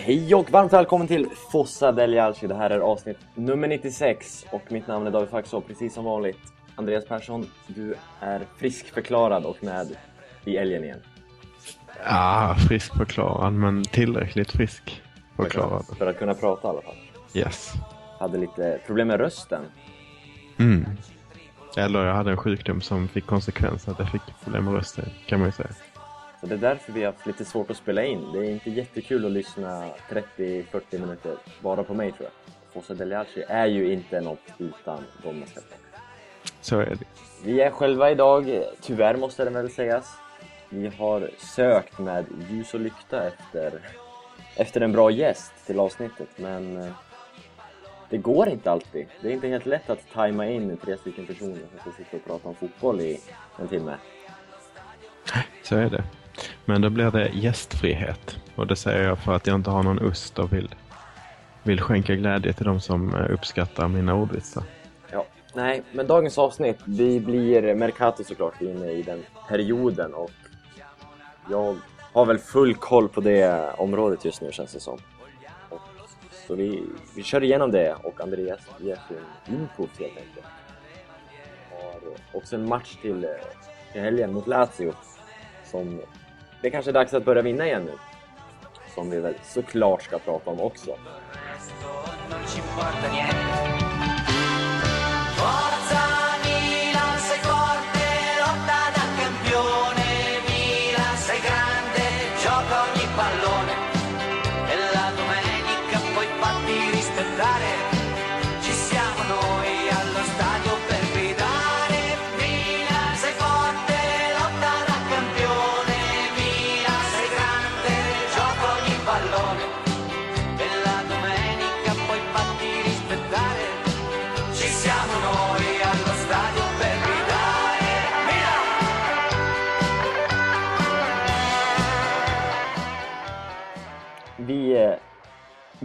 Hej och varmt välkommen till Fossa del Alci. Det här är avsnitt nummer 96 och mitt namn är David Faxå, precis som vanligt. Andreas Persson, du är friskförklarad och med i älgen igen. Ja, friskförklarad, men tillräckligt friskförklarad. För att kunna prata i alla fall. Yes. Hade lite problem med rösten. Mm. Eller jag hade en sjukdom som fick konsekvenser att jag fick problem med rösten, kan man ju säga. Så det är därför vi har haft lite svårt att spela in. Det är inte jättekul att lyssna 30-40 minuter bara på mig tror jag. Fossa del Alci är ju inte något utan ska prata. Så är det. Vi är själva idag, tyvärr måste det väl sägas. Vi har sökt med ljus och lykta efter, efter en bra gäst till avsnittet, men eh, det går inte alltid. Det är inte helt lätt att tajma in tre stycken personer som ska sitta och prata om fotboll i en timme. Så är det. Men då blir det gästfrihet. Och det säger jag för att jag inte har någon ost och vill, vill skänka glädje till de som eh, uppskattar mina ordvitsar. Ja, nej, men dagens avsnitt, vi blir Mercato såklart inne i den perioden och jag har väl full koll på det området just nu känns det som. Och, så vi, vi kör igenom det och Andreas ger sin input helt enkelt. Har också en match till, eh, till helgen mot Lazio som det kanske är dags att börja vinna igen nu. Som vi väl såklart ska prata om också.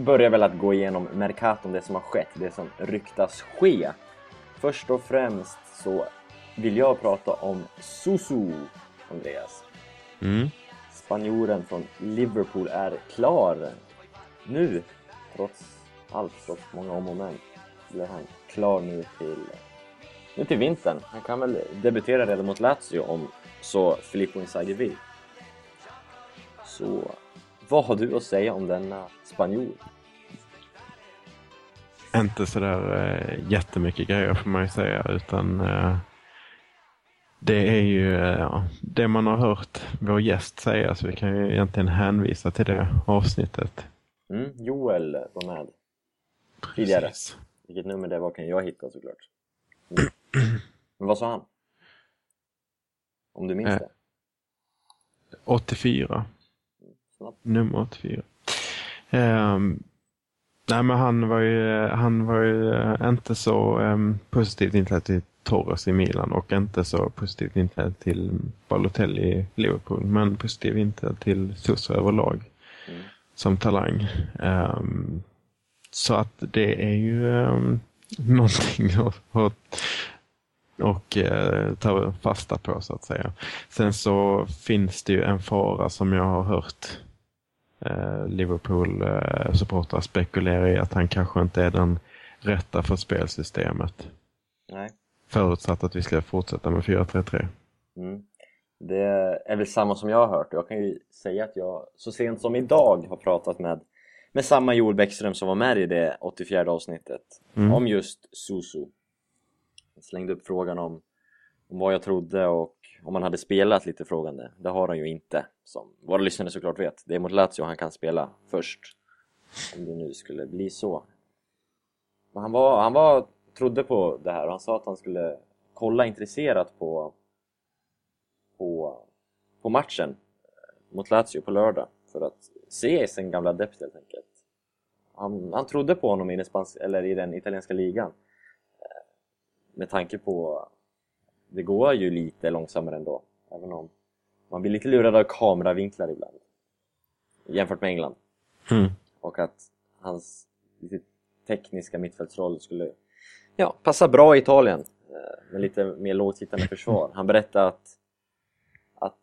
Börjar väl att gå igenom Mercaton, det som har skett, det som ryktas ske. Först och främst så vill jag prata om Susu, Andreas. Mm. Spanjoren från Liverpool är klar nu, trots allt, trots många om och men. Blir han klar nu till, nu till vintern. Han kan väl debutera redan mot Lazio om så Filippo Inzaghi vill. Så vad har du att säga om denna spanjor? Inte sådär eh, jättemycket grejer får man ju säga, utan eh, det är ju eh, det man har hört vår gäst säga, så vi kan ju egentligen hänvisa till det avsnittet. Mm, Joel var med tidigare. Precis. Vilket nummer det var kan jag hitta såklart. Mm. Men vad sa han? Om du minns Eh. det? 84. Snabbt. Nummer 84. Ehm, nej men han var ju, han var ju eh, inte så um, positivt inställd till Torres i Milan och inte så positivt inställd till Balotelli i Liverpool. Men positivt inställd till Sosa överlag Mm. som talang. Ehm, så att det är ju um, någonting att, att och eh, ta fasta på så att säga. Sen så finns det ju en fara som jag har hört Liverpool-supportrar spekulera i att han kanske inte är den rätta för spelsystemet. Nej. Förutsatt att vi ska fortsätta med 4-3-3. Mm. Det är väl samma som jag har hört. Jag kan ju säga att jag så sent som idag har pratat med, med samma Joel Bäckström som var med i det 84 avsnittet Mm. om just Susu. Jag slängde upp frågan om, om vad jag trodde och om han hade spelat lite frågande. Det har han ju inte, som våra lyssnare såklart vet. Det är mot Lazio han kan spela först. Om det nu skulle bli så. Men han var, han var, trodde på det här och han sa att han skulle kolla intresserat på på, på matchen eh, mot Lazio på lördag för att se sin gamla adept helt enkelt. Han, han trodde på honom i den, spans- eller i den italienska ligan. Eh, med tanke på det går ju lite långsammare ändå, även om man blir lite lurad av kameravinklar ibland. Jämfört med England. Mm. Och att hans tekniska mittfältsroll skulle ja, passa bra i Italien eh, med lite mer lågtittande försvar. Han berättade att, att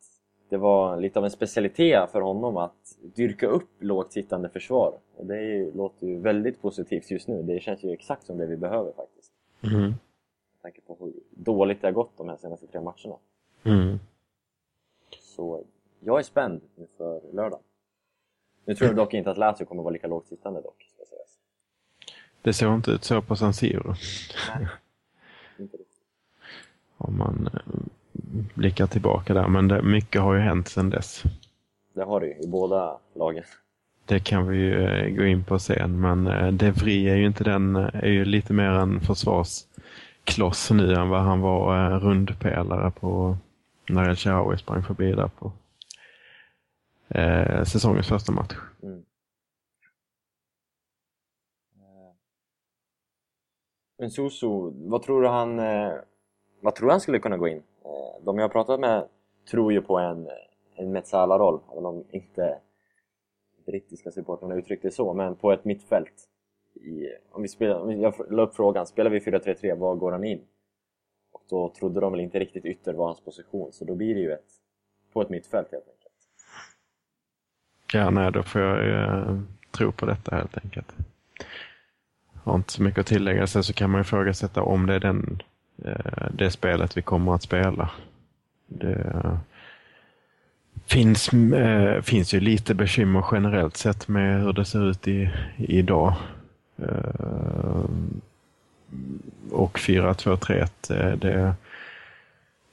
det var lite av en specialitet för honom att dyrka upp lågt sittande försvar. Och det ju, låter ju väldigt positivt just nu. Det känns ju exakt som det vi behöver faktiskt. Mm. Med tanke på hur dåligt det har gått de här senaste tre matcherna. Mm. Så jag är spänd inför lördag. Nu tror jag dock inte att Lazio kommer vara lika lågt sittande dock. Ska sägas. Det såg inte ut så på San Siro. Inte riktigt. Om man eh, blickar tillbaka där. Men det, mycket har ju hänt sedan dess. Det har det ju i båda lagen. Det kan vi ju eh, gå in på sen. Men eh, De Vries är ju inte den, är ju lite mer en Kloss nu än vad han var eh, rundpelare på när El Shaarawy sprang förbi där på eh, säsongens första match. Mm. Eh. Men Soso, vad tror du han, eh, vad tror han skulle kunna gå in? Eh, De jag har pratat med tror ju på en, en Metsala-roll, även om inte brittiska supportrarna uttryckte det så, men på ett mittfält. I, om vi spelar, om jag la upp frågan, spelar vi 4-3-3, var går han in? Och då trodde de väl inte riktigt ytter var hans position, så då blir det ju ett, på ett mittfält helt enkelt. Ja, nej, då får jag eh, tro på detta helt enkelt. Har inte så mycket att tillägga. Sen så kan man ifrågasätta om det är den, eh, det spelet vi kommer att spela. Det finns, eh, finns ju lite bekymmer generellt sett med hur det ser ut i, idag. Eh, och 4-2-3-1, eh, det,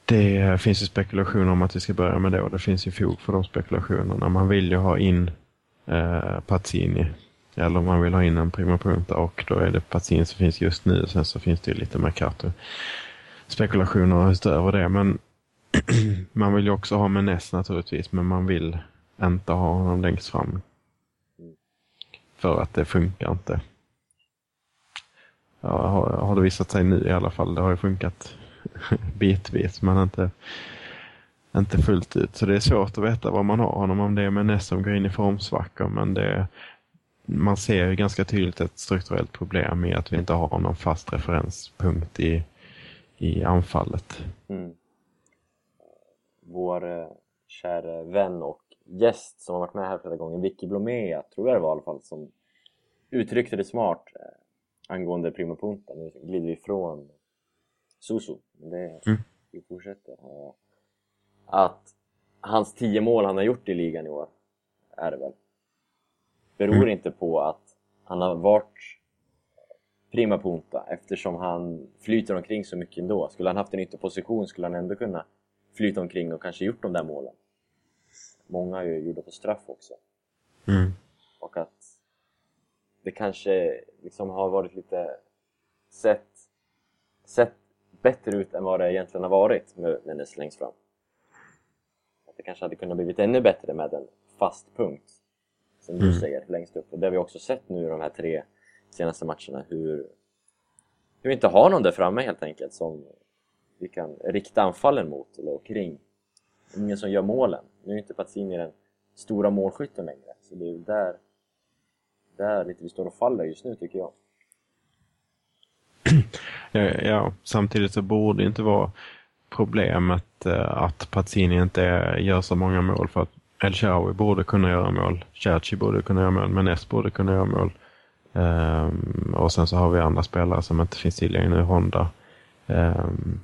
det finns ju spekulationer om att vi ska börja med det och det finns ju fog för de spekulationerna. Man vill ju ha in eh, Pazzini eller om man vill ha in en prima punta och då är det Pazzini som finns just nu. Sen så finns det ju lite Mercato spekulationer utöver det. Men man vill ju också ha Menes naturligtvis men man vill inte ha honom längst fram. För att det funkar inte. Ja, har, har det visat sig nu i alla fall. Det har ju funkat bitvis men inte, inte fullt ut. Så det är svårt att veta vad man har honom om det är Menes som går in i formsvackor. Men det, man ser ju ganska tydligt ett strukturellt problem i att vi inte har någon fast referenspunkt i, i anfallet. Mm. Vår eh, kära vän och gäst som har varit med här flera gånger, Vicky Blomé, tror jag det var i alla fall, som uttryckte det smart eh, angående Prima Punta. Nu glider vi ifrån Susu, men det, Mm. vi fortsätter. Att hans tio mål han har gjort i ligan i år, är det väl, beror Mm. inte på att han har varit prima punta eftersom han flyter omkring så mycket ändå. Skulle han haft en ytterposition skulle han ändå kunna flyta omkring och kanske gjort de där målen. Många är ju gjorda på straff också. Mm. Och att det kanske liksom har varit lite sett, sett bättre ut än vad det egentligen har varit med Menes längst fram. Att det kanske hade kunnat blivit ännu bättre med en fast punkt som du Mm. säger längst upp. Och det har vi också sett nu i de här tre senaste matcherna hur, hur vi inte har någon där framme helt enkelt som vi kan rikta anfallen mot eller kring. Ingen som gör målen. Nu är inte Pazzini den stora målskytten längre. Så det är ju där, där lite vi står och faller just nu tycker jag. Ja, ja, samtidigt så borde det inte vara problemet eh, att Pazzini inte gör så många mål för att El Shaarawy borde kunna göra mål, Cherchi borde kunna göra mål, Menes borde kunna göra mål. Um, och sen så har vi andra spelare som inte finns tillgängliga nu, Honda. um,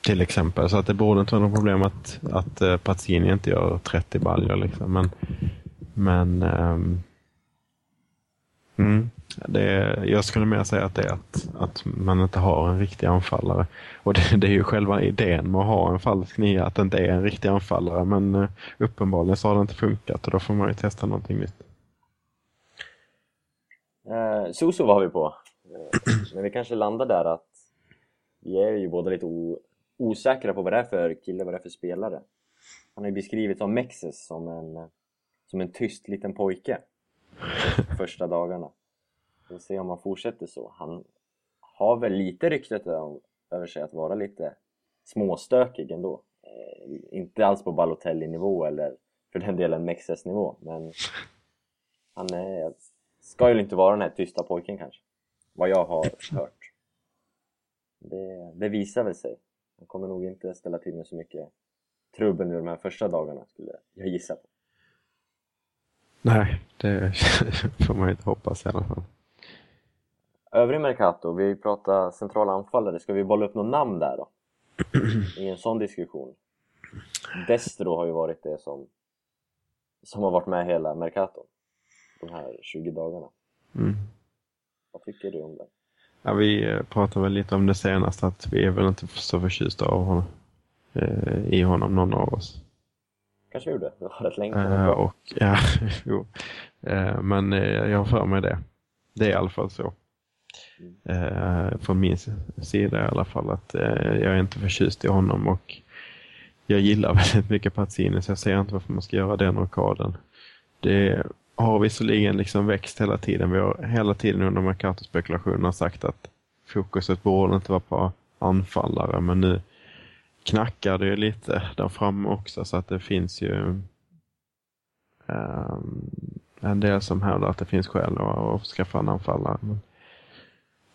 till exempel, så att det borde inte vara något problem att, att uh, Pazzini inte gör 30 baljor liksom. Men, men um, Mm. Det jag skulle mer säga att det är att, att man inte har en riktig anfallare. Och det, det är ju själva idén med att ha en falsk nia, att det inte är en riktig anfallare. Men eh, uppenbarligen så har det inte funkat och då får man ju testa någonting nytt. Eh, Susu var vi på. Eh, men vi kanske landar där att vi är ju båda lite o- osäkra på vad det är för kille, vad det är för spelare. Han har ju beskrivits av Mexes som en, som en tyst liten pojke första dagarna. Vi får se om han fortsätter så. Han har väl lite ryktet över sig att vara lite småstökig ändå. Eh, inte alls på Balotelli-nivå eller för den delen Mexes-nivå, men han är, ska ju inte vara den här tysta pojken kanske. Vad jag har hört. Det, det visar väl sig. Han kommer nog inte ställa till med så mycket trubbel nu de här första dagarna skulle jag gissa på. Nej, det får man inte hoppas i alla fall. Övrig Mercato, vi pratar centrala anfallare, ska vi bolla upp något namn där då? I en sån diskussion. Destro har ju varit det som som har varit med hela Mercato de här 20 dagarna. Mm. Vad tycker du om det? Ja, vi eh, pratade väl lite om det senast att vi är väl inte så förtjusta av honom, eh, i honom, någon av oss. Kanske gjorde, det var rätt länge Uh, och, ja, jo. Uh, men uh, jag har för mig det. Det är i alla fall så. Eh, från min sida i alla fall att eh, jag är inte förtjust i honom och jag gillar väldigt mycket Pazzini så jag ser inte varför man ska göra den rockaden. Det har visserligen liksom växt hela tiden. Vi har hela tiden under Mercato-spekulationerna sagt att fokuset borde inte vara på anfallare men nu knackar det ju lite där framme också så att det finns ju ehm, en del som hävdar att det finns skäl att, skaffa en anfallare. Men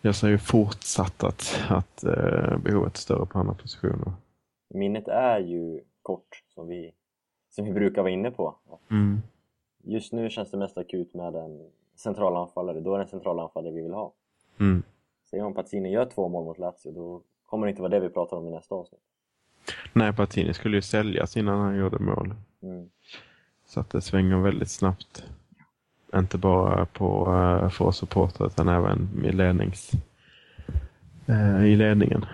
jag ser ju fortsatt att, att eh, behovet är större på andra positioner. Minnet är ju kort, som vi, som vi brukar vara inne på. Mm. Just nu känns det mest akut med en central anfallare, då är det en central anfallare vi vill ha. Mm. Säger om Pazzini gör två mål mot Lazio, då kommer det inte vara det vi pratar om i nästa avsnitt. Nej, Pazzini skulle ju säljas innan han gjorde mål. Mm. Så att det svänger väldigt snabbt. Inte bara på, uh, för oss supportrar utan även i, lednings, eh, i ledningen.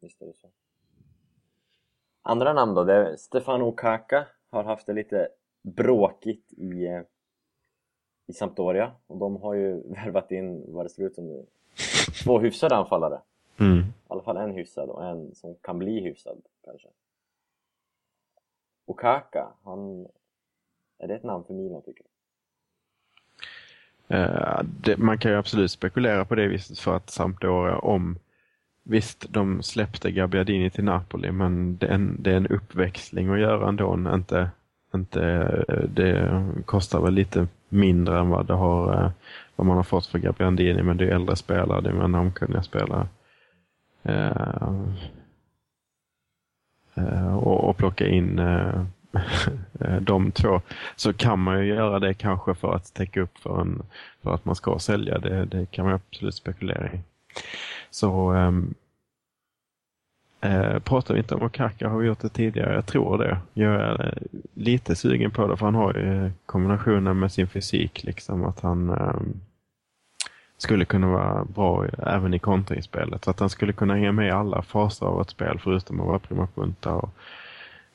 Visst är det så. Andra namn då, det är Stefano Kaka har haft det lite bråkigt i, eh, i Sampdoria och de har ju värvat in, vad det ser ut som nu, två hyfsade anfallare. Mm. I alla fall en hyfsad och en som kan bli hyfsad kanske. Och Kaka, han... Är det ett namn för Milan tycker du? Uh, det, man kan ju absolut spekulera på det viset för att Sampdoria om Visst, de släppte Gabbiadini till Napoli men det är, en, det är en uppväxling att göra ändå. Inte, inte, eh, det kostar väl lite mindre än vad, det har, eh, vad man har fått för Gabbiadini men det är äldre spelare, det är mer namnkunniga spelare. Eh, eh, och, och plocka in eh, eh, de två så kan man ju göra det kanske för att täcka upp för, en, för att man ska sälja. Det, det kan man absolut spekulera i. Så ehm, eh, pratar vi inte om Okaka har vi gjort det tidigare. Jag tror det. Jag är eh, lite sugen på det för han har ju kombinationen med sin fysik liksom att han eh, skulle kunna vara bra även i kontringsspelet. Så att han skulle kunna hänga med i alla faser av ett spel förutom att vara prima punta och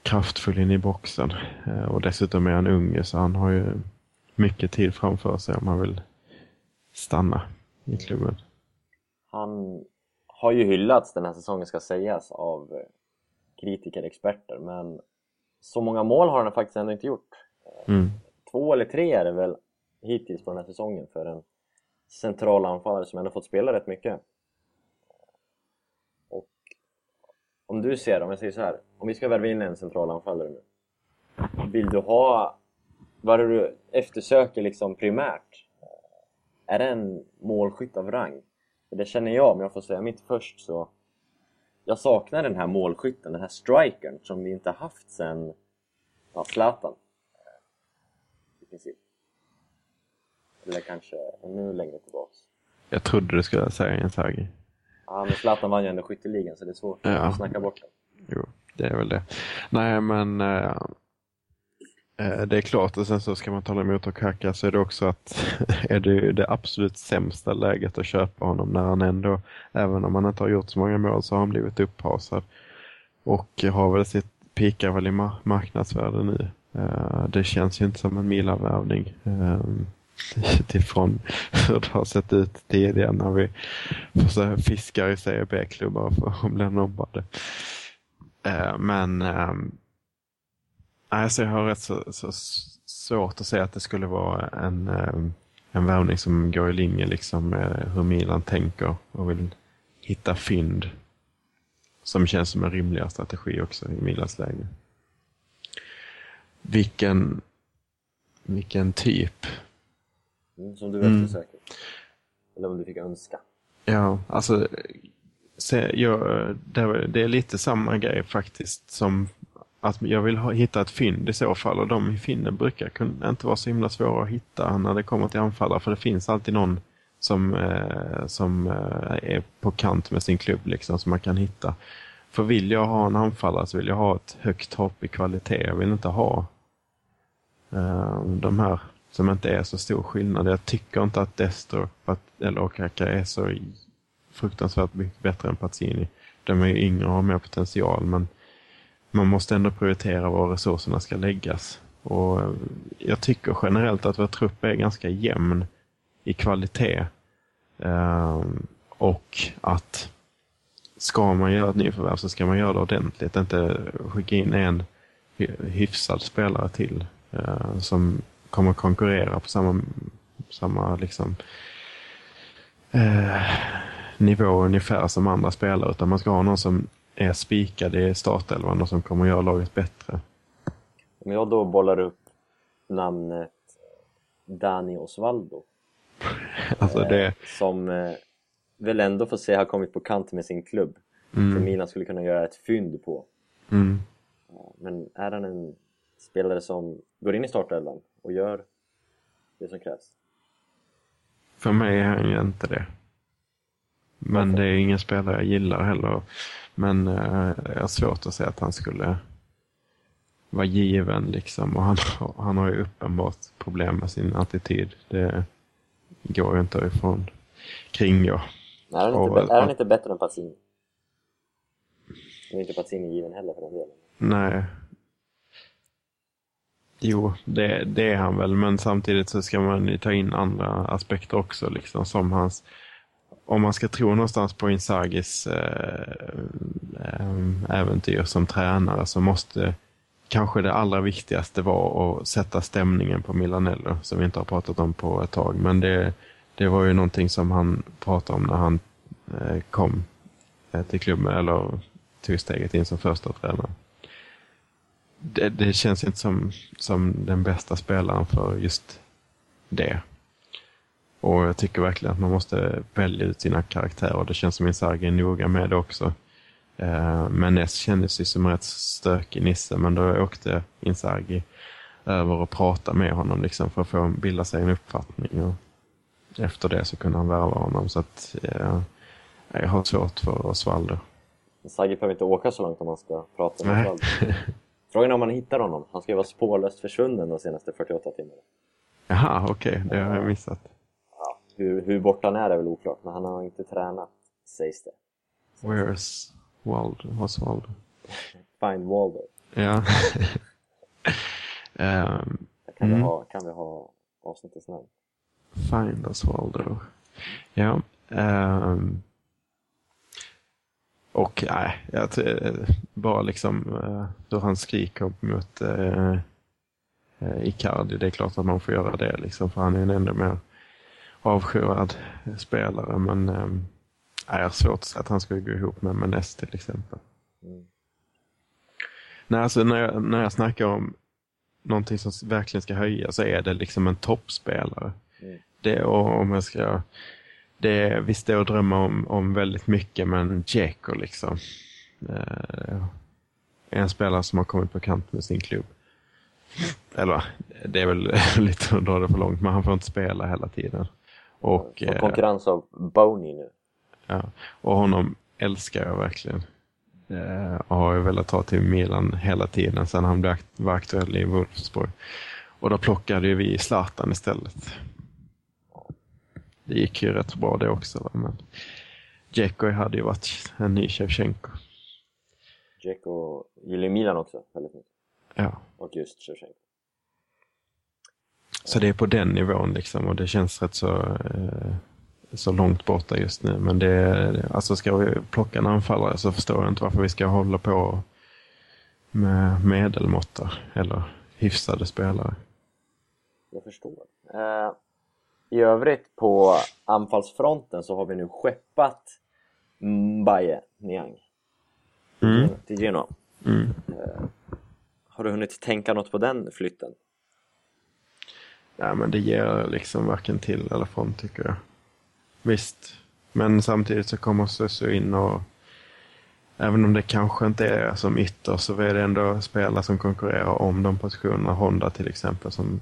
kraftfull in i boxen. Eh, och dessutom är han ung så han har ju mycket tid framför sig om han vill stanna i klubben. Han har ju hyllats den här säsongen ska sägas av kritiker, experter, men så många mål har han faktiskt ändå inte gjort. Mm. Två eller tre är det väl hittills på den här säsongen för en central anfallare som ändå fått spela rätt mycket. Och om du ser, om jag säger så här, om vi ska värva in en central anfallare nu. Vill du ha, vad är det du eftersöker liksom primärt? Är det en målskytt av rang? För det känner jag, om jag får säga mitt först så jag saknar den här målskytten, den här strikern som vi inte haft sen ja, Zlatan. I princip. Eller kanske ännu längre tillbaks. Jag trodde du skulle säga Inzaghi. Ja, men Zlatan vann ju ändå skytteligan så det är svårt Ja. att snacka bort den. Jo, det är väl det. Nej, men eh, det är klart och sen så ska man tala emot Okaka så är det också att är det det absolut sämsta läget att köpa honom när han ändå, även om han inte har gjort så många mål så har han blivit upphasad. Och har väl sitt, pikar väl i ma- marknadsvärde nu. Eh, det känns ju inte som en Milan-värvning. Eh, utifrån hur det har sett ut tidigare när vi fiskar i Serie B-klubbar för att bli nobbade. Men alltså jag har rätt så, så svårt att säga att det skulle vara en, ehm, en värvning som går i linje liksom med hur Milan tänker och vill hitta fynd. Som känns som en rimligare strategi också i Milans läge. Vilken, vilken typ Mm, som du Mm. eftersöker. Eller om du fick önska. Ja, alltså se, jag, det, det är lite samma grej faktiskt som att jag vill ha, hitta ett fynd i så fall och de fynden brukar kun- inte vara så himla svåra att hitta när det kommer till anfallare för det finns alltid någon som, eh, som eh, är på kant med sin klubb liksom som man kan hitta. För vill jag ha en anfallare så vill jag ha ett högt hopp i kvalitet. Jag vill inte ha eh, de här som inte är så stor skillnad. Jag tycker inte att Destro eller Okaka är så fruktansvärt mycket bättre än Pazzini. De är yngre och har mer potential men man måste ändå prioritera var resurserna ska läggas. Och eh, jag tycker generellt att vår trupp är ganska jämn i kvalitet. Ehm, och att ska man göra ett nyförvärv så ska man göra det ordentligt. Inte skicka in en hyfsad spelare till eh, som kommer konkurrera på samma, samma liksom, eh, nivå ungefär som andra spelare. Utan man ska ha någon som är spikad i startelvan och som kommer göra laget bättre. Om jag då bollar upp namnet Dani Osvaldo Alltså det, eh, som eh, väl ändå får säga har kommit på kant med sin klubb som Milan skulle kunna göra ett fynd på. mm, Ja, Men är han en spelare som går in i startelvan och gör det som krävs? för mig är han ju inte det. Men det är ingen spelare jag gillar heller. Men eh, jag har svårt att säga att han skulle vara given liksom. Och han, har- han har ju uppenbart problem med sin attityd. Det går ju inte ifrån kringgå. Är han, inte, Och- är han inte bättre än Pazzini? Nu är inte Pazzini given heller för den delen. Nej. Jo, det, det är han väl, men samtidigt så ska man ju ta in andra aspekter också, liksom som hans... Om man ska tro någonstans på Insagis eh, eh, äventyr som tränare så måste kanske det allra viktigaste vara att sätta stämningen på Milanello, som vi inte har pratat om på ett tag. Men det, det var ju någonting som han pratade om när han eh, kom till klubben, eller tog steget in som första tränare. Det, det känns inte som, som den bästa spelaren för just det. Och jag tycker verkligen att man måste välja ut sina karaktärer. Det känns som Inzaghi är noga med det också. Eh, men Ness kändes ju som en rätt stökig nisse, men då åkte Inzaghi över och pratade med honom liksom för att få bilda sig en uppfattning. Och efter det så kunde han värva honom. Så att, eh, jag har svårt för Osvaldo. Sagge behöver inte åka så långt om man ska prata med. Osvaldo. Frågan är om man hittar honom. Han ska ju vara spårlöst försvunnen de senaste 48 timmarna. Jaha, okej, det har jag missat. Ja, hur, hur borta han är är väl oklart, men han har inte tränat, sägs det. Where's Waldo? Osvaldo? Find Waldo. Ja. Där kan, Mm. vi ha, kan vi ha avsnittets namn. find Osvaldo. Ja. ehm, och nej, jag bara liksom uh, hur han skriker mot uh, uh, Icardi. Det är klart att man får göra det liksom, för han är en ännu mer avskyvärd spelare. Men um, jag har svårt att säga att han skulle gå ihop med Menes till exempel. Mm. Nej, alltså när jag, när jag snackar om någonting som verkligen ska höja så är det liksom en toppspelare. Mm. Det, och om jag ska, det det är att drömma om, om väldigt mycket, men Dzeko liksom. Eh, en spelare som har kommit på kant med sin klubb. Eller, det är väl lite att dra det för långt, men han får inte spela hela tiden. Och, Får eh, konkurrens av Boney nu. Ja, och honom älskar jag verkligen. Eh, och har ju velat ta till Milan hela tiden sedan han blev akt- var aktuell i Wolfsburg. Och då plockade ju vi Zlatan istället. Det gick ju rätt bra det också. Va? Men Dzeko hade ju varit en ny Shevchenko. Dzeko gillar Milan också väldigt mycket. Ja. Och just Shevchenko. Så det är på den nivån liksom och det känns rätt så, eh, så långt borta just nu. Men det, alltså ska vi plocka en anfallare så förstår jag inte varför vi ska hålla på med medelmåttor eller hyfsade spelare. Jag förstår. Eh, I övrigt på anfallsfronten så har vi nu skeppat Mbaye Niang Mm. till Genoa. Mm. Har du hunnit tänka något på den flytten? Ja, men det ger liksom varken till eller från tycker jag. Visst, men samtidigt så kommer Susu in och Även om det kanske inte är som ytter så är det ändå spelare som konkurrerar om de positionerna. Honda till exempel som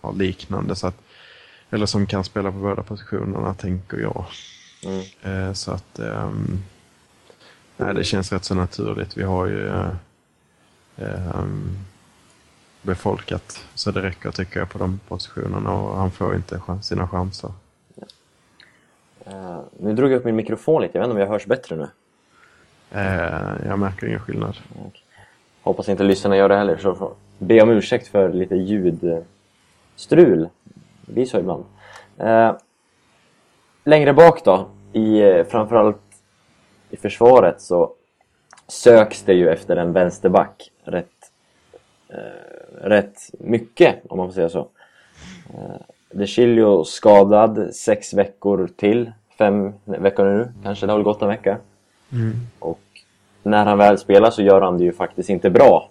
har liknande. Så att, eller som kan spela på båda positionerna tänker jag. Mm. Eh, så att ehm, nej, det känns rätt så naturligt. Vi har ju eh, ehm, befolkat så det räcker tycker jag på de positionerna och han får inte chans, sina chanser. Eh, nu drog jag upp min mikrofon lite, jag vet inte om jag hörs bättre nu. Jag märker ingen skillnad. Hoppas inte lyssnarna gör det heller, så be om ursäkt för lite ljudstrul. Det blir så ibland. Eh, längre bak då, i, eh, framförallt i försvaret så söks det ju efter en vänsterback rätt, eh, rätt mycket, om man får säga så. Eh, De Chilio skadad sex veckor till, fem veckor nu kanske, det har väl gått en vecka. Och när han väl spelar så gör han det ju faktiskt inte bra.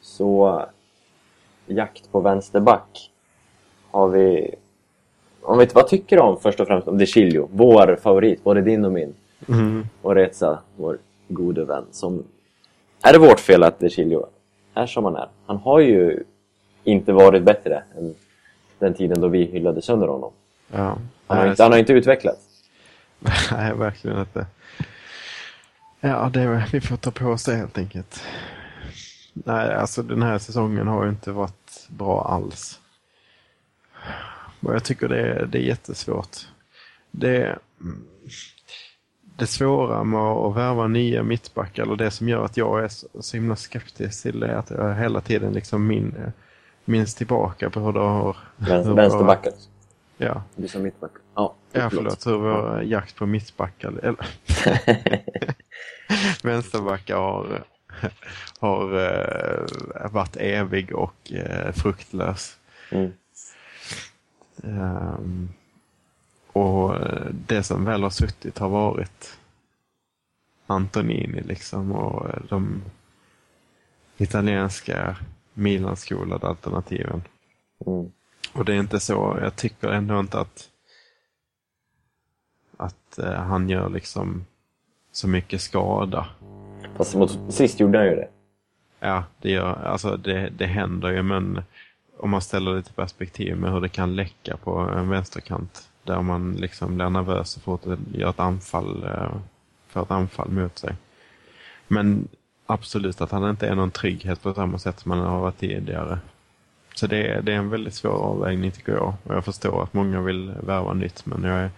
Så jakt på vänsterback har vi... Om vi, vad tycker du om först och främst om De Chilio? Vår favorit, både din och min. Mm. Och Reza, vår gode vän. Som... Är det vårt fel att De Chilio är som han är? Han har ju inte varit bättre än den tiden då vi hyllade sönder honom. Ja. Han har inte, han har inte utvecklats. Nej, verkligen inte. Ja, det är, vi får ta på oss det helt enkelt. Nej, alltså den här säsongen har ju inte varit bra alls. Och jag tycker det är, det är jättesvårt. Det, det svåra med att värva nya mittbackar, eller det som gör att jag är så, så himla skeptisk till det, är att jag hela tiden liksom min, minns tillbaka på hur det har... Vänster, hur vänsterbackar. Ja, Du sa mittback. Ja, Ja, förlåt. Hur vår jakt på mittbackar, eller vänsterbackar har, har eh, varit evig och eh, fruktlös. Mm. Ehm, och det som väl har suttit har varit Antonini liksom och de italienska Milan-skolade alternativen. Mm. Och det är inte så, jag tycker ändå inte att att eh, han gör liksom så mycket skada. Fast mot, sist gjorde han ju det. Ja, det gör, alltså det, det händer ju men om man ställer lite perspektiv med hur det kan läcka på en vänsterkant där man liksom blir nervös så fort det gör ett anfall, eh, får ett anfall mot sig. Men absolut att han inte är någon trygghet på samma sätt som han har varit tidigare. Så det är, det är en väldigt svår avvägning tycker jag. Och jag förstår att många vill värva nytt men jag är,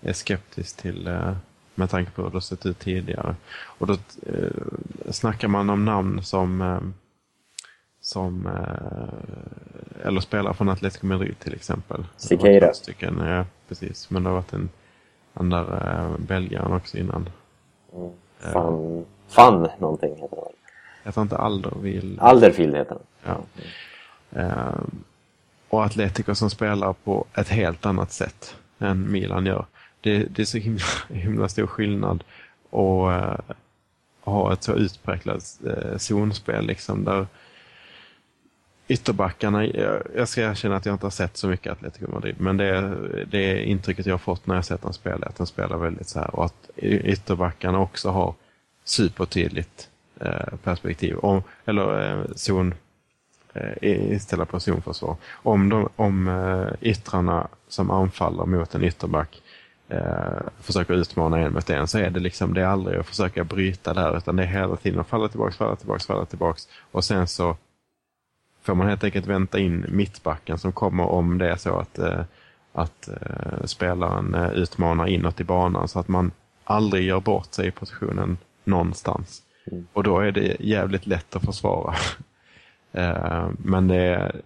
är skeptisk till eh, med tanke på hur det sett ut tidigare. Och då eh, snackar man om namn som eh, som eh, eller spelare från Atletico Madrid till exempel. Två Stycken, ja, precis. Men det har varit en andra eh, belgaren också innan. Fan, fan någonting heter han? Jag tror inte Alderweireld. Alderfield heter han. Ja. Eh, och Atletico som spelar på ett helt annat sätt än Milan gör. Det, det är så himla, himla stor skillnad att eh, ha ett så utpräglat eh, zonspel liksom där ytterbackarna, jag, jag ska erkänna att jag inte har sett så mycket Atletico Madrid men det, det är intrycket jag har fått när jag sett dem spela, att de spelar väldigt så här och att ytterbackarna också har supertydligt eh, perspektiv, om, eller eh, zon eh, på zonförsvar. Om, de, om eh, yttrarna som anfaller mot en ytterback eh, försöker utmana en mot en så är det liksom, det är aldrig att försöka bryta där utan det är hela tiden att falla tillbaks, falla tillbaks, falla tillbaks och sen så får man helt enkelt vänta in mittbacken som kommer om det är så att, eh, att eh, spelaren eh, utmanar inåt i banan så att man aldrig gör bort sig i positionen någonstans. Och då är det jävligt lätt att försvara. Eh, Men det är...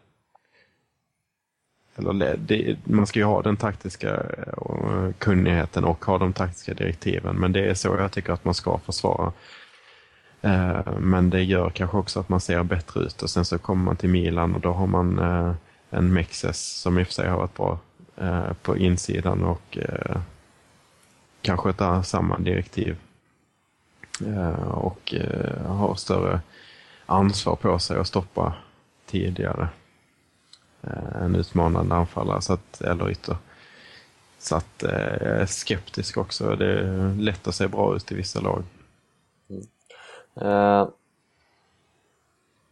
Eller det- man ska ju ha den taktiska eh, kunnigheten och ha de taktiska direktiven. Men det är så jag tycker att man ska försvara. Eh, men det gör kanske också att man ser bättre ut och sen så kommer man till Milan och då har man eh, en Mexes som i och för sig har varit bra på insidan och kanske tar samma direktiv. Och har större ansvar på sig att stoppa tidigare. Eh, En utmanande anfallare, så att, eller ytter. Så att eh, jag är skeptisk också. Det är lätt att se bra ut i vissa lag. Eh,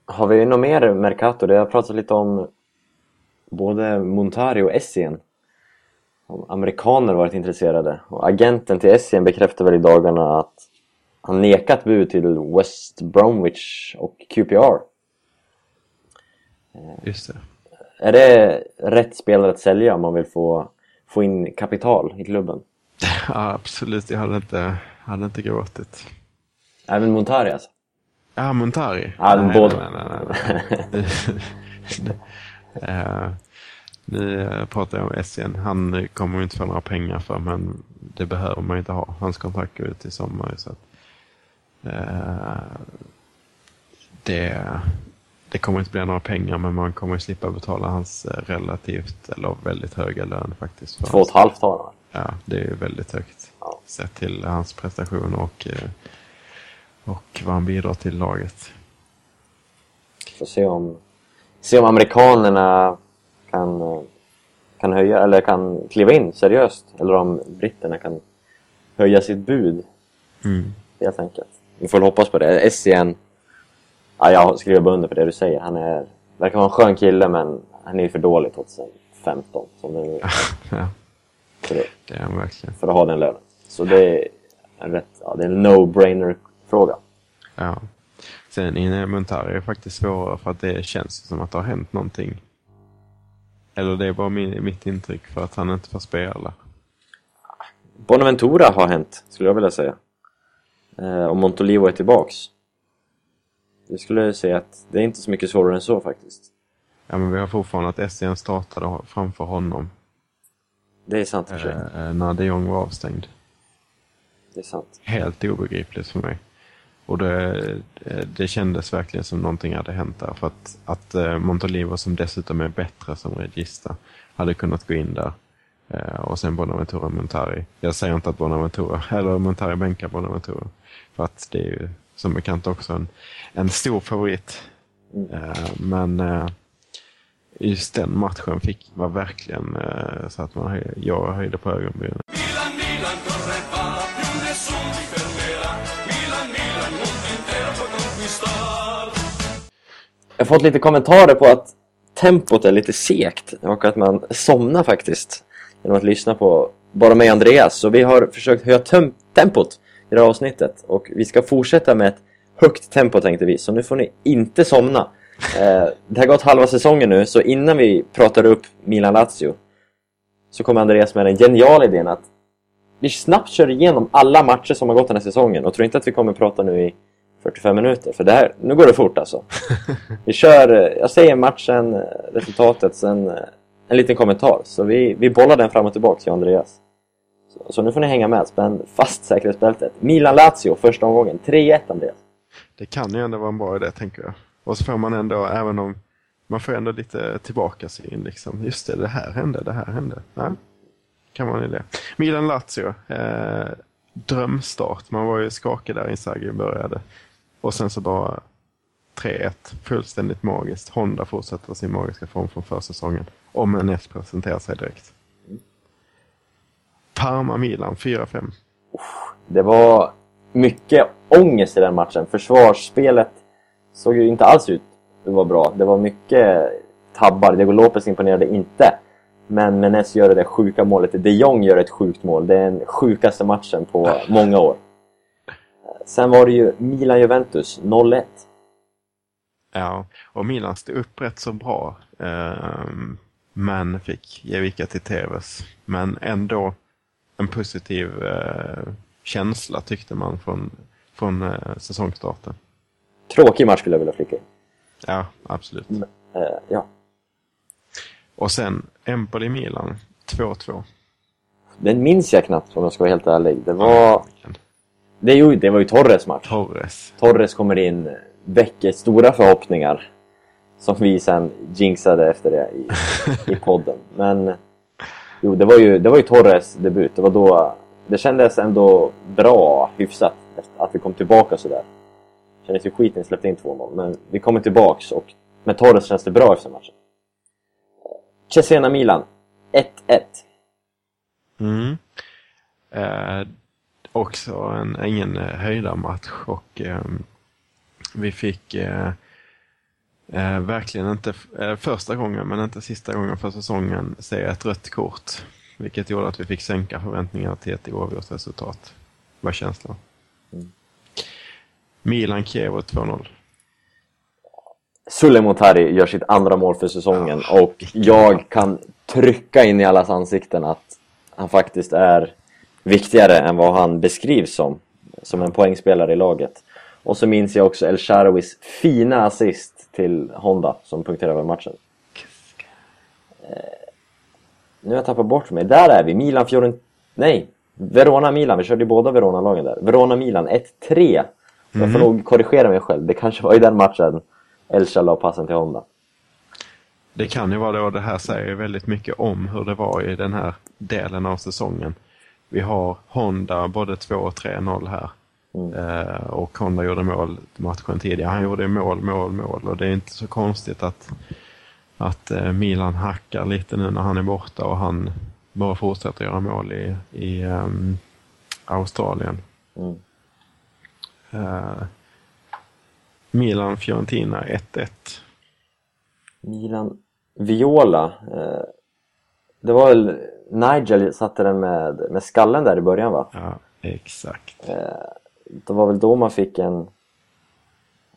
har vi något mer Mercato? Det har pratat lite om både Montari och Essien. Amerikaner varit intresserade. Och agenten till Essien bekräftar väl i dagarna att han nekat bud till West Bromwich och QPR. Just det. Är det rätt spelare att sälja om man vill få, få in kapital i klubben? Ja, absolut, jag hade inte, hade inte gråtit. Även Montari alltså? Ja, Montari? Ja, nej, båda. nej, nej, nej, nej. Eh, Nu pratar jag om Essien. Han kommer ju inte få några pengar för, men det behöver man inte ha. Hans kontrakt går ut i sommar. Så att, eh, det, det kommer inte bli några pengar, men man kommer slippa betala hans eh, relativt, eller väldigt höga lön faktiskt. för Två och ett halvt har han. Ja, det är ju väldigt högt. Ja. Sett till hans prestation och, eh, och vad han bidrar till laget. Får se om, se om amerikanerna kan, eh, kan höja, eller kan kliva in seriöst. Eller om britterna kan höja sitt bud, Mm. helt enkelt. Vi får hoppas på det. Essien, ja, jag skriver under på det du säger. Han är, verkar vara en skön kille, men han är ju för dålig 2015. Som det, är. ja, för, det, det är han verkligen. för att ha den lönen. Så det är en rätt, ja, det är en no-brainer fråga. Ja. Sen inne Montari är faktiskt svårare för att det känns som att det har hänt någonting. Eller det är bara min, mitt intryck för att han inte får spela. Bonaventura har hänt, skulle jag vilja säga. Eh, och Montolivo är tillbaks. Jag skulle säga att det är inte så mycket svårare än så faktiskt. Ja, men vi har fortfarande att Essien startade framför honom Det är sant för sig. eh, när de Jong var avstängd. Det är sant. Helt obegripligt för mig. Och det, det kändes verkligen som någonting hade hänt där. För att, att eh, Montolivo, som dessutom är bättre som regista, hade kunnat gå in där. Eh, Och sen Bonaventura och Montari. Jag säger inte att Bonaventura, eller Montari bänkar Bonaventura. För att det är ju som bekant också en, en stor favorit. Eh, Men eh, just den matchen fick, var verkligen eh, så att man jag höjde på ögonbrynen. Jag har fått lite kommentarer på att tempot är lite segt och att man somnar faktiskt genom att lyssna på bara mig och Andreas. Så vi har försökt höja tem- tempot i det här avsnittet och vi ska fortsätta med ett högt tempo tänkte vi. Så nu får ni inte somna. Eh, det har gått halva säsongen nu så innan vi pratar upp Milan-Lazio så kommer Andreas med den geniala idén att vi snabbt kör igenom alla matcher som har gått den här säsongen och tror inte att vi kommer prata nu i 45 minuter för det här, nu går det fort alltså. Vi kör, eh, jag säger matchen, eh, resultatet, sen eh, en liten kommentar. Så vi, vi bollar den fram och tillbaka, och Andreas. Så, så nu får ni hänga med, spänn fast säkerhetsbältet. Milan-Lazio, första omgången. 3-1 Andreas. Det kan ju ändå vara en bra idé, tänker jag. Och så får man ändå, även om man får ändå lite tillbaka syn liksom. Just det, det här hände, det här hände. Ja, kan vara en idé. Milan-Lazio. Eh, drömstart. Man var ju skakig där Inzaghi började. Och sen så bara 3-1. Fullständigt magiskt. Honda fortsätter sin magiska form från försäsongen. Om NF presenterar sig direkt. Parma-Milan 4-5. Det var mycket ångest i den matchen. Försvarsspelet såg ju inte alls ut att vara bra. Det var mycket tabbar. Diego Lopez imponerade inte. Men Menes gör det där sjuka målet. De Jong gör ett sjukt mål. Det är den sjukaste matchen på många år. Sen var det ju Milan-Juventus 0-1. Ja, och Milan stod upp rätt så bra. ehm, men fick ge vika till Tevez. Men ändå en positiv eh, känsla tyckte man från, från eh, säsongstarten. Tråkig match skulle jag vilja flika. Ja, absolut. Eh, ja. Och sen Empoli-Milan 2-2. Den minns jag knappt om jag ska vara helt ärlig. Det var, det, ju, det var ju Torres match. Torres. Torres kommer in, väcker stora förhoppningar. Som vi sen jinxade efter det i, i podden. Men jo, det var, ju, det var ju Torres debut. Det var då det kändes ändå bra, hyfsat, att vi kom tillbaka sådär. Det kändes ju skit när vi släppte in 2-0, men vi kommer tillbaks och med Torres känns det bra efter matchen. Cesena-Milan, 1-1. Mm. Eh, också en, ingen eh, höjdarmatch och eh, vi fick eh, eh, verkligen inte eh, första gången men inte sista gången för säsongen se ett rött kort. Vilket gjorde att vi fick sänka förväntningarna till ett oavgjort resultat. Vad känslan? Mm. Milan-Kiev 2-0. Sulemotari gör sitt andra mål för säsongen Ja, och jag kan trycka in i allas ansikten att han faktiskt är viktigare än vad han beskrivs som, som en poängspelare i laget. Och så minns jag också El Sharawis fina assist till Honda som punkterade över matchen. Eh, nu har jag tappat bort mig. Där är vi! Milan Fiorent... Nej! Verona-Milan, vi körde ju båda Verona-lagen där. Verona-Milan 1-3. Jag får nog korrigera mig själv. Det kanske var i den matchen Elcha la passen till Honda. Det kan ju vara det och det här säger ju väldigt mycket om hur det var i den här delen av säsongen. Vi har Honda både 2 och 3-0 här. Mm. Eh, och Honda gjorde mål matchen tidigare. Han gjorde mål, mål, mål och det är inte så konstigt att, att eh, Milan hackar lite nu när han är borta och han bara fortsätter göra mål i, i ehm, Australien. Mm. Eh, Milan-Fiorentina 1-1. Milan Viola. Eh, det var väl Nigel satte den med, med skallen där i början va? Ja, exakt. Det var väl då man fick en...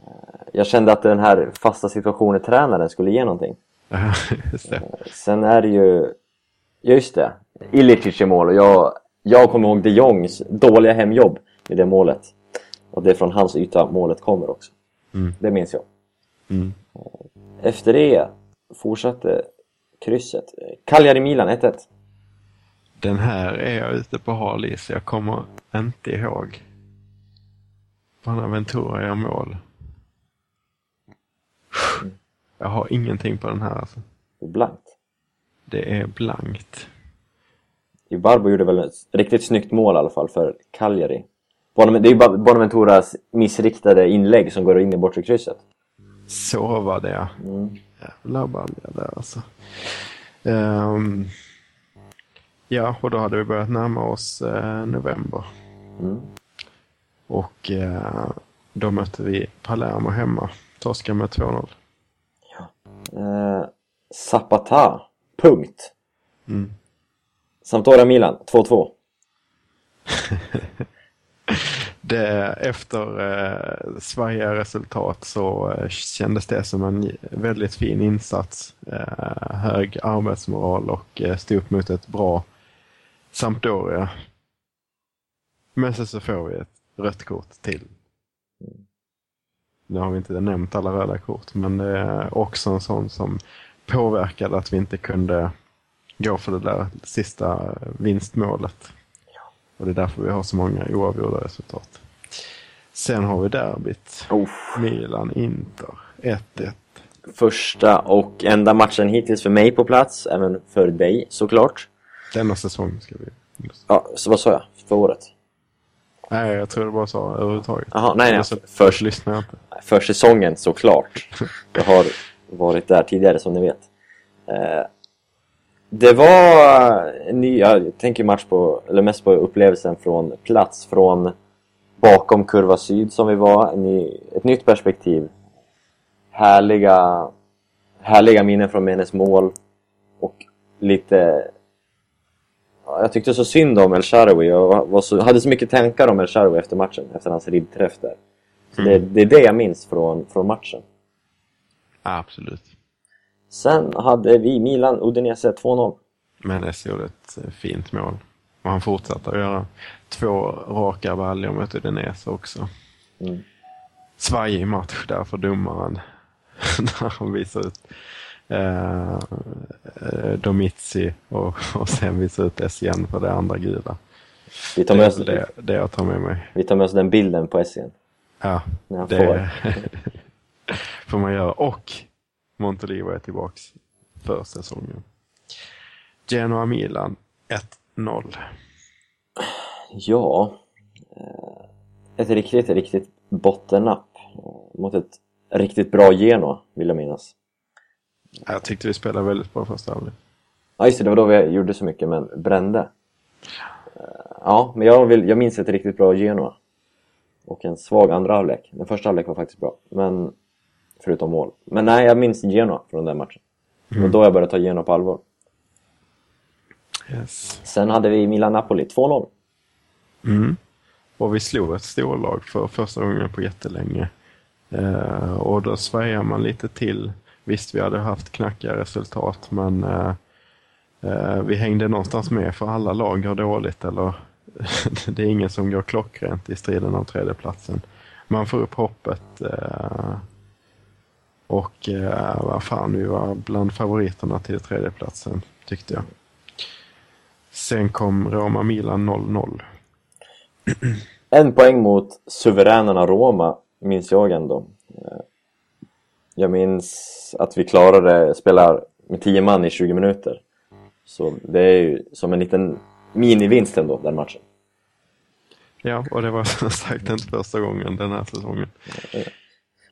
eh, Jag kände att den här fasta situationen tränaren skulle ge någonting. Det. Sen är det ju... Ja, just det. Ilicic i mål och jag, jag kommer ihåg de Jongs dåliga hemjobb i det målet. Och det är från hans yta målet kommer också. Mm. Det minns jag. Mm. Efter det fortsatte krysset. Cagliari-Milan 1-1. Den här är jag ute på hal is. Jag kommer inte ihåg. Bonaventura gör mål. Jag har ingenting på den här alltså. Blankt. Det är blankt. Ibarbo gjorde väl ett riktigt snyggt mål i alla fall för Cagliari. Det är ju Bonaventuras missriktade inlägg som går in i bortre krysset. Så var det ja. Mm. Jävla balja där alltså. Ehm, ja, och då hade vi börjat närma oss eh, november. Mm. Och eh, då mötte vi Palermo hemma. Torskade med 2-0. Eh, Zapata. Punkt. Mm. Sampdoria-Milan 2-2. Det, efter eh, svajiga resultat så eh, kändes det som en väldigt fin insats. Eh, hög arbetsmoral och eh, stod upp mot ett bra Sampdoria. Men sen så får vi ett rött kort till. Nu har vi inte nämnt alla röda kort, men det är också en sån som påverkade att vi inte kunde gå för det där sista vinstmålet. Och det är därför vi har så många oavgjorda resultat. Sen har vi derbyt. Milan-Inter 1-1. Första och enda matchen hittills för mig på plats, även för dig såklart. Denna säsong ska vi... Ja, så vad sa jag? För året? Nej, jag tror det bara sa överhuvudtaget. Jaha, nej, nej. Jag inte. För säsongen såklart. Jag har varit där tidigare som ni vet. Eh, det var en ny, jag tänker match på, eller mest på upplevelsen från plats, från bakom kurva syd som vi var, en ny, ett nytt perspektiv. Härliga, härliga minnen från Menes mål och lite Jag tyckte så synd om El Shaarawy och så, hade så mycket tankar om El Shaarawy efter matchen, efter hans ribbträff där. Så det, det är det jag minns från, från matchen. Absolut. Sen hade vi Milan Udinese 2-0. Mendes gjorde ett eh, fint mål. Och han fortsatte att göra två raka baljor mot Udinese också. Mm. Svajig match där för domaren. När han visar ut eh, eh, Domizi och, och sen visar ut SCN för det andra gula. Vi tar Det med oss, väl det, det jag tar med mig. vi tar med oss den bilden på SCN. Ja, När det får man göra. Och Montolivo är tillbaks för säsongen. Genoa Milan 1-0. Ja. eh, Ett riktigt, riktigt bottennapp eh, mot ett riktigt bra Genoa, vill jag minnas. Jag tyckte vi spelade väldigt bra första halvlek. Ja just det, det var då vi gjorde så mycket men brände. Eh, Ja, men jag, vill, jag minns ett riktigt bra Genoa. Och en svag andra halvlek. Den första halvlek var faktiskt bra, men förutom mål. Men nej, jag minns Genoa från den matchen. Det var då jag började ta Genoa på allvar. Yes. Sen hade vi Milan-Napoli, 2-0. Mm. Och vi slog ett storlag för första gången på jättelänge. Eh, och då svajar man lite till. Visst, vi hade haft knackiga resultat, men eh, eh, vi hängde någonstans med för alla lag går dåligt. Eller det är ingen som går klockrent i striden om tredjeplatsen. Man får upp hoppet. Eh, och eh, vad fan, vi var bland favoriterna till tredjeplatsen, tyckte jag. Sen kom Roma-Milan 0-0. En poäng mot suveränerna Roma, minns jag ändå. Eh, Eh, Jag minns att vi klarade spela med 10 man i 20 minuter. Så det är ju som en liten minivinst ändå, den matchen. Ja, och det var som sagt inte första gången den här säsongen.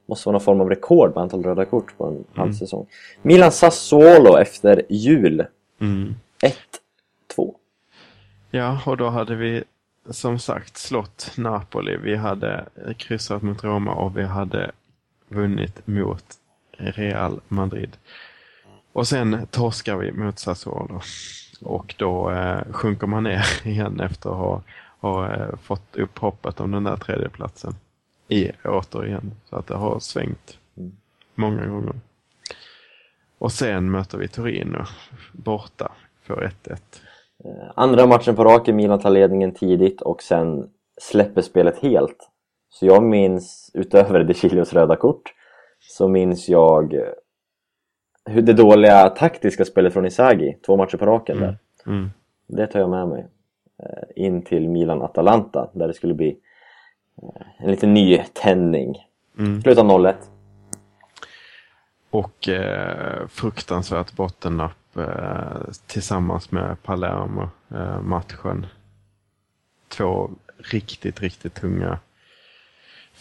Måste vara någon form av rekord med antal röda kort på en halv säsong. Milan Sassuolo efter jul. Mm. 1-2. Ja, och då hade vi som sagt slått Napoli. Vi hade kryssat mot Roma och vi hade vunnit mot Real Madrid. Och sen torskar vi mot Sassuolo. Och då eh, sjunker man ner igen efter att ha, ha eh, fått upp hoppet om den där tredjeplatsen. I, återigen. Så att det har svängt många gånger. Och sen möter vi Torino borta för 1-1. Eh, andra matchen på raken, Milan tar ledningen tidigt och sen släpper spelet helt. Så jag minns, utöver De Chilios röda kort, så minns jag eh, hur det dåliga taktiska spelet från Isagi, två matcher på raken där. Mm. Det tar jag med mig eh, in till Milan-Atalanta där det skulle bli eh, en liten ny tändning. Mm. Sluta 0-1. Och eh, fruktansvärt bottennapp eh, tillsammans med Palermo-matchen. Två riktigt, riktigt tunga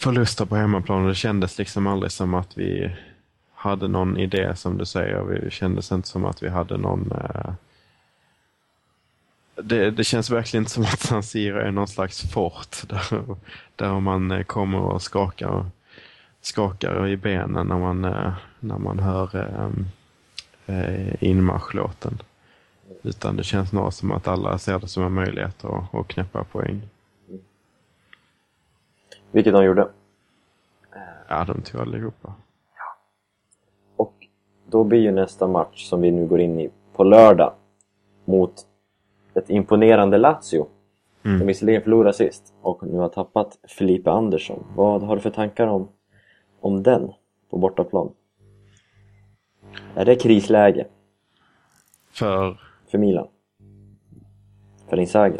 förluster på hemmaplan. och Det kändes liksom aldrig som att vi hade någon idé som du säger. Det kändes inte som att vi hade någon... Eh, det, det känns verkligen inte som att San Siro är någon slags fort där, där man eh, kommer och skakar skakar i benen när man, eh, när man hör eh, eh, inmarschlåten. Utan det känns snarare som att alla ser det som en möjlighet att, att knäppa poäng. Vilket de gjorde. Ja, de tog allihopa. Och då blir ju nästa match som vi nu går in i på lördag mot ett imponerande Lazio. Mm. Som visserligen förlorade sist och nu har tappat Felipe Andersson. Vad har du för tankar om, om den på bortaplan? Är det krisläge För för Milan? För Inzaghi?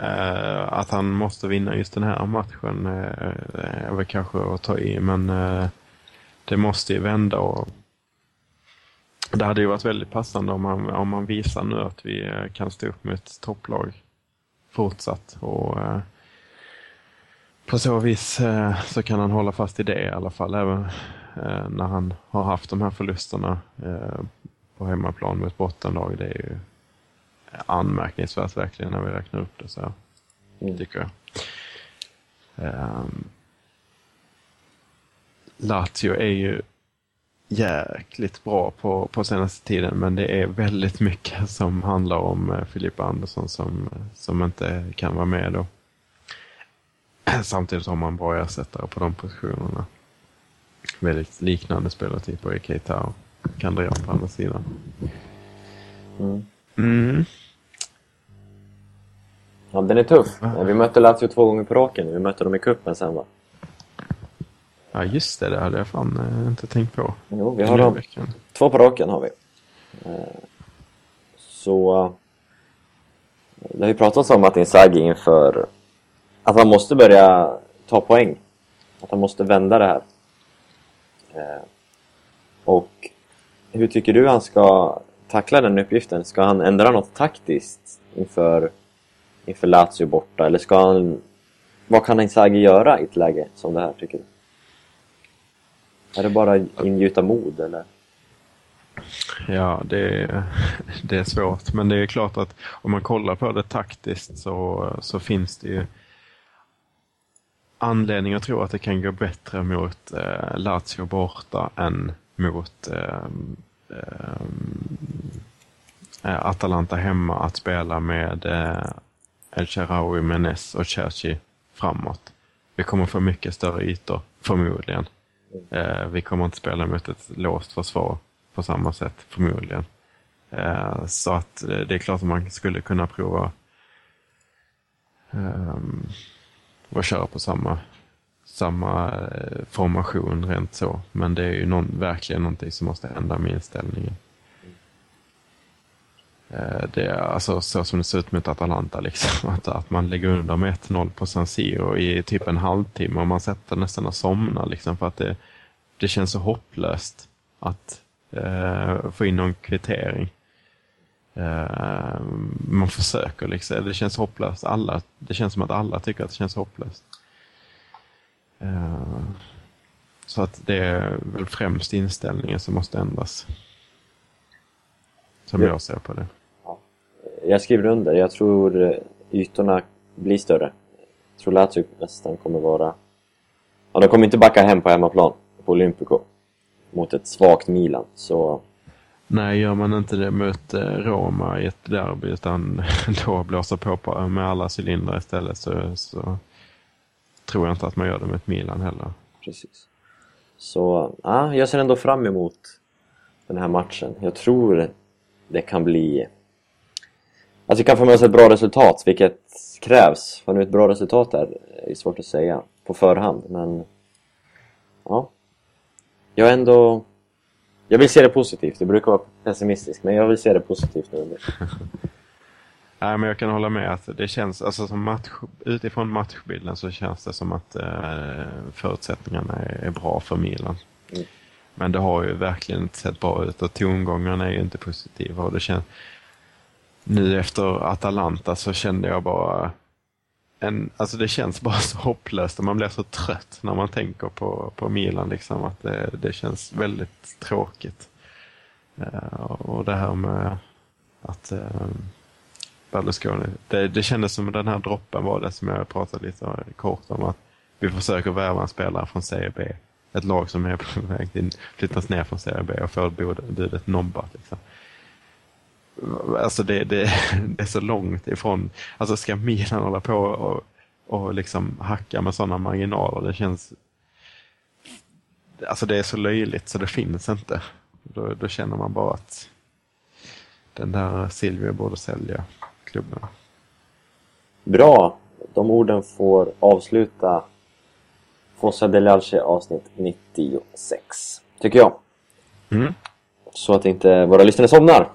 Uh, att han måste vinna just den här matchen uh, är väl kanske att ta i, men uh, det måste ju vända och det hade ju varit väldigt passande om man, om man visar nu att vi kan stå upp med ett topplag fortsatt. Och, på så vis så kan han hålla fast i det i alla fall, även när han har haft de här förlusterna på hemmaplan mot bottenlag. Det är ju anmärkningsvärt verkligen när vi räknar upp det så Mm. tycker jag. Ehm, Lazio är ju jäkligt bra på, på senaste tiden men det är väldigt mycket som handlar om eh, Filippa Andersson som, som inte kan vara med då. Samtidigt har man bra ersättare på de positionerna. Väldigt liknande spelartyper i Keita och Kandreva på andra sidan. Mm. Ja, den är tuff. Vi mötte Lazio två gånger på raken. Vi mötte dem i cupen sen va? Ja just det, det hade jag fan eh, inte tänkt på. Jo, vi har dem. Två på raken har vi. Eh, Så... eh, Det har ju pratats om att Inzaghi inför... Att han måste börja ta poäng. Att han måste vända det här. Och hur tycker du han ska tackla den uppgiften? Ska han ändra något taktiskt inför, inför Lazio borta? Eller ska han... Vad kan Inzaghi göra i ett läge som det här, tycker du? Är det bara ingjuta mod, eller? Ja, det är, det är svårt. Men det är klart att om man kollar på det taktiskt så, så finns det ju anledning att tro att det kan gå bättre mot eh, Lazio borta än mot eh, eh, eh Atalanta hemma att spela med eh, El-Sharawi, Menes och Cherchi framåt. Vi kommer få mycket större ytor, förmodligen. Eh, vi kommer inte spela mot ett låst försvar på samma sätt, förmodligen. Eh, så att eh, det är klart att man skulle kunna prova ehm, att köra på samma, samma eh, formation rent så. Men det är ju någon, verkligen någonting som måste hända med inställningen. Eh, det är alltså så som det ser ut mot Atalanta, liksom. att, att man lägger under med 1-0 på San Siro i typ en halvtimme och man sätter nästan och somnar liksom, för att det, det känns så hopplöst att eh, få in någon kvittering. Eh, man försöker liksom, det känns hopplöst. Alla, det känns som att alla tycker att det känns hopplöst. Eh, så att det är väl främst inställningen som måste ändras. Som Ja. jag ser på det. Jag skriver under. Jag tror eh, ytorna blir större. Jag tror Lazio nästan kommer vara... Ja, de kommer inte backa hem på hemmaplan på Olympico mot ett svagt Milan. Så Nej, gör man inte det mot eh, Roma i ett derby utan då blåser på, med alla cylindrar istället så, så tror jag inte att man gör det ett Milan heller. precis. Så ja, jag ser ändå fram emot den här matchen. Jag tror det kan bli... Alltså vi kan få med oss ett bra resultat, vilket krävs. Vad nu ett bra resultat är, är svårt att säga på förhand, men... Ja. Jag är ändå... Jag vill se det positivt. Det brukar vara pessimistisk, men jag vill se det positivt nu. Nej, men jag kan hålla med att det känns, alltså som match, utifrån matchbilden så känns det som att eh, förutsättningarna är, är bra för Milan. Mm. Men det har ju verkligen inte sett bra ut och tongångarna är ju inte positiva. Och det känns, nu efter Atalanta så kände jag bara en, alltså det känns bara så hopplöst och man blir så trött när man tänker på, på Milan. Liksom, att det, det känns väldigt tråkigt. Uh, och det här med att uh, Berlusconi, det, det kändes som den här droppen var det som jag pratade lite kort om. att Vi försöker värva en spelare från Serie B. Ett lag som är på väg flyttas ner från Serie B och får budet nobbat. Liksom. Alltså det, det, det är så långt ifrån, alltså ska Milan hålla på och, och liksom hacka med sådana marginaler, det känns Alltså det är så löjligt så det finns inte. Då, då känner man bara att den där Silvio borde sälja klubben. Bra! De orden får avsluta Fossa del Alce avsnitt 96, tycker jag. Mm. Så att inte våra lyssnare somnar.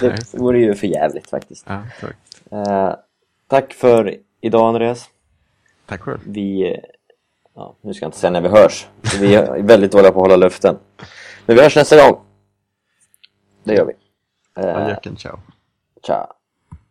Det vore ju för jävligt faktiskt. Ja, tack. Eh, tack för idag Andreas. Tack själv. Vi... Ja, nu ska jag inte säga när vi hörs. Vi är väldigt dåliga på att hålla löften. Men vi hörs nästa gång. Det gör vi. Eh, Adjöken, ciao. ciao.